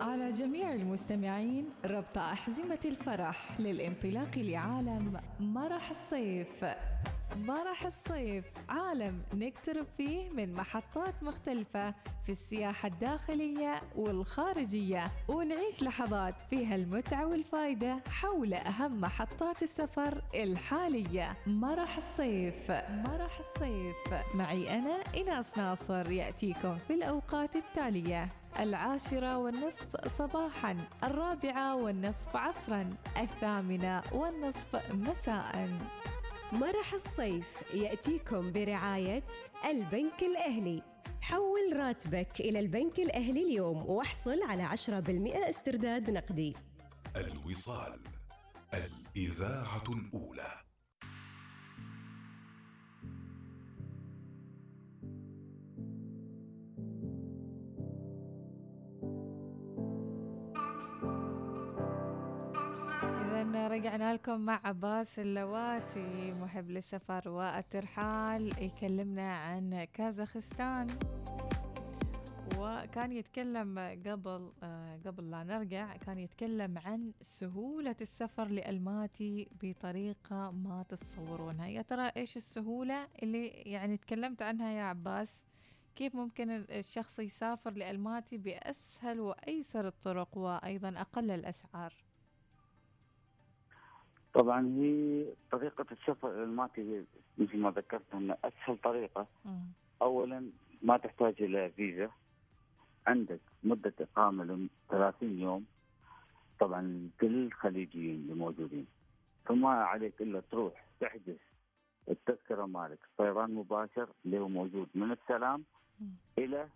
على جميع المستمعين ربط أحزمة الفرح للانطلاق لعالم مرح الصيف. مرح الصيف عالم نقترب فيه من محطات مختلفة في السياحة الداخلية والخارجية ونعيش لحظات فيها المتعة والفائدة حول أهم محطات السفر الحالية. مرح الصيف مرح الصيف معي أنا إناس ناصر يأتيكم في الأوقات التالية. العاشرة والنصف صباحا الرابعة والنصف عصرا الثامنة والنصف مساء. مرح الصيف يأتيكم برعاية البنك الأهلي. حول راتبك إلى البنك الأهلي اليوم واحصل على 10% استرداد نقدي. الوصال الإذاعة الأولى. رجعنا لكم مع عباس اللواتي محب للسفر والترحال يكلمنا عن كازاخستان. وكان يتكلم قبل آه، قبل لا نرجع كان يتكلم عن سهولة السفر لألماتي بطريقة ما تتصورونها. يا ترى إيش السهولة اللي يعني تكلمت عنها يا عباس؟ كيف ممكن الشخص يسافر لألماتي بأسهل وأيسر الطرق وأيضا أقل الأسعار؟ طبعا هي طريقة السفر إلى الماتي مثل ما ذكرت أن أسهل طريقة. أولا ما تحتاج إلى فيزا. عندك مدة إقامة لم 30 يوم. طبعا كل الخليجيين اللي موجودين. فما عليك إلا تروح تحجز التذكرة مالك. طيران مباشر اللي هو موجود. من السلام. إلى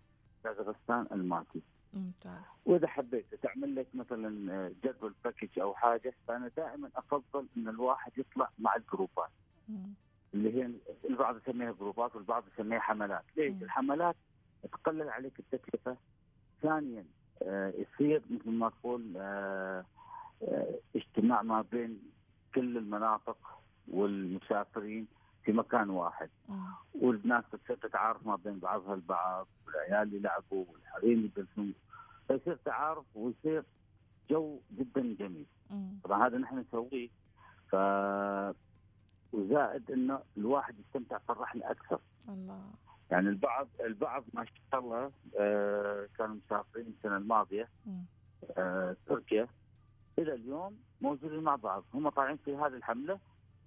كازاخستان الماتي ممتاز وإذا حبيت تعمل لك مثلا آه، جدول باكج أو حاجة فأنا دائما أفضل إن الواحد يطلع مع الجروبات مم. اللي هي البعض يسميها جروبات والبعض يسميها حملات، ليش؟ مم. الحملات تقلل عليك التكلفة. ثانيا آه، يصير مثل ما تقول آه، آه، اجتماع ما بين كل المناطق والمسافرين في مكان واحد مم. والناس تصير تتعارف ما بين بعضها البعض والعيال يلعبوا والحريم يدرسون فيصير تعارف ويصير جو جدا جميل. طبعا هذا نحن نسويه. ف وزائد إنه الواحد يستمتع في الرحلة أكثر. الله. يعني البعض البعض ما شاء الله آه كانوا مسافرين السنة الماضية. آه تركيا. إلى اليوم موجودين مع بعض. هم طالعين في هذه الحملة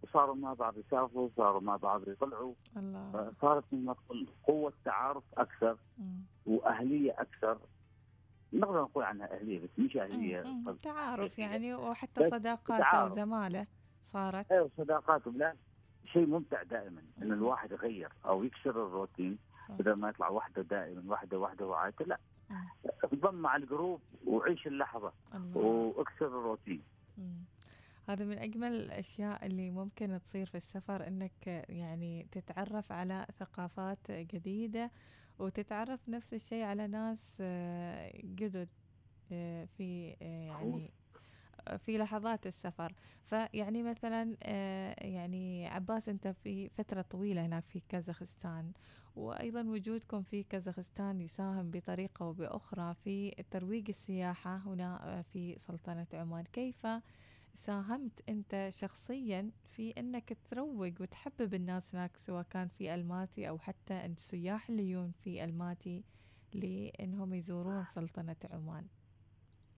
وصاروا مع بعض يسافروا صاروا مع بعض يطلعوا. الله. مثل تقول قوة تعارف أكثر مم. وأهلية أكثر. نقدر نقول عنها أهلية بس مش أهلية تعارف يعني وحتى بس صداقات تعارف. وزمالة صارت أيوه صداقاتهم لا شيء ممتع دائما ان. الواحد يغير أو يكسر الروتين. بدل ما يطلع وحدة دائما وحدة وحدة وعايته لا. انضم مع الجروب وعيش اللحظة وأكسر الروتين مم. هذا من أجمل الأشياء اللي ممكن تصير في السفر إنك يعني تتعرف على ثقافات جديدة وتتعرف نفس الشيء على ناس آه، جدد آه، في آه، يعني في لحظات السفر. فيعني مثلا يعني عباس أنت في فترة طويلة هناك في كازاخستان وأيضا وجودكم في كازاخستان يساهم بطريقة وبأخرى في ترويج السياحة هنا في سلطنة عمان. كيف ساهمت أنت شخصيا في إنك تروج وتحبب الناس هناك سواء كان في ألماتي أو حتى السياح اللي يجون في ألماتي لأنهم يزورون سلطنة عمان.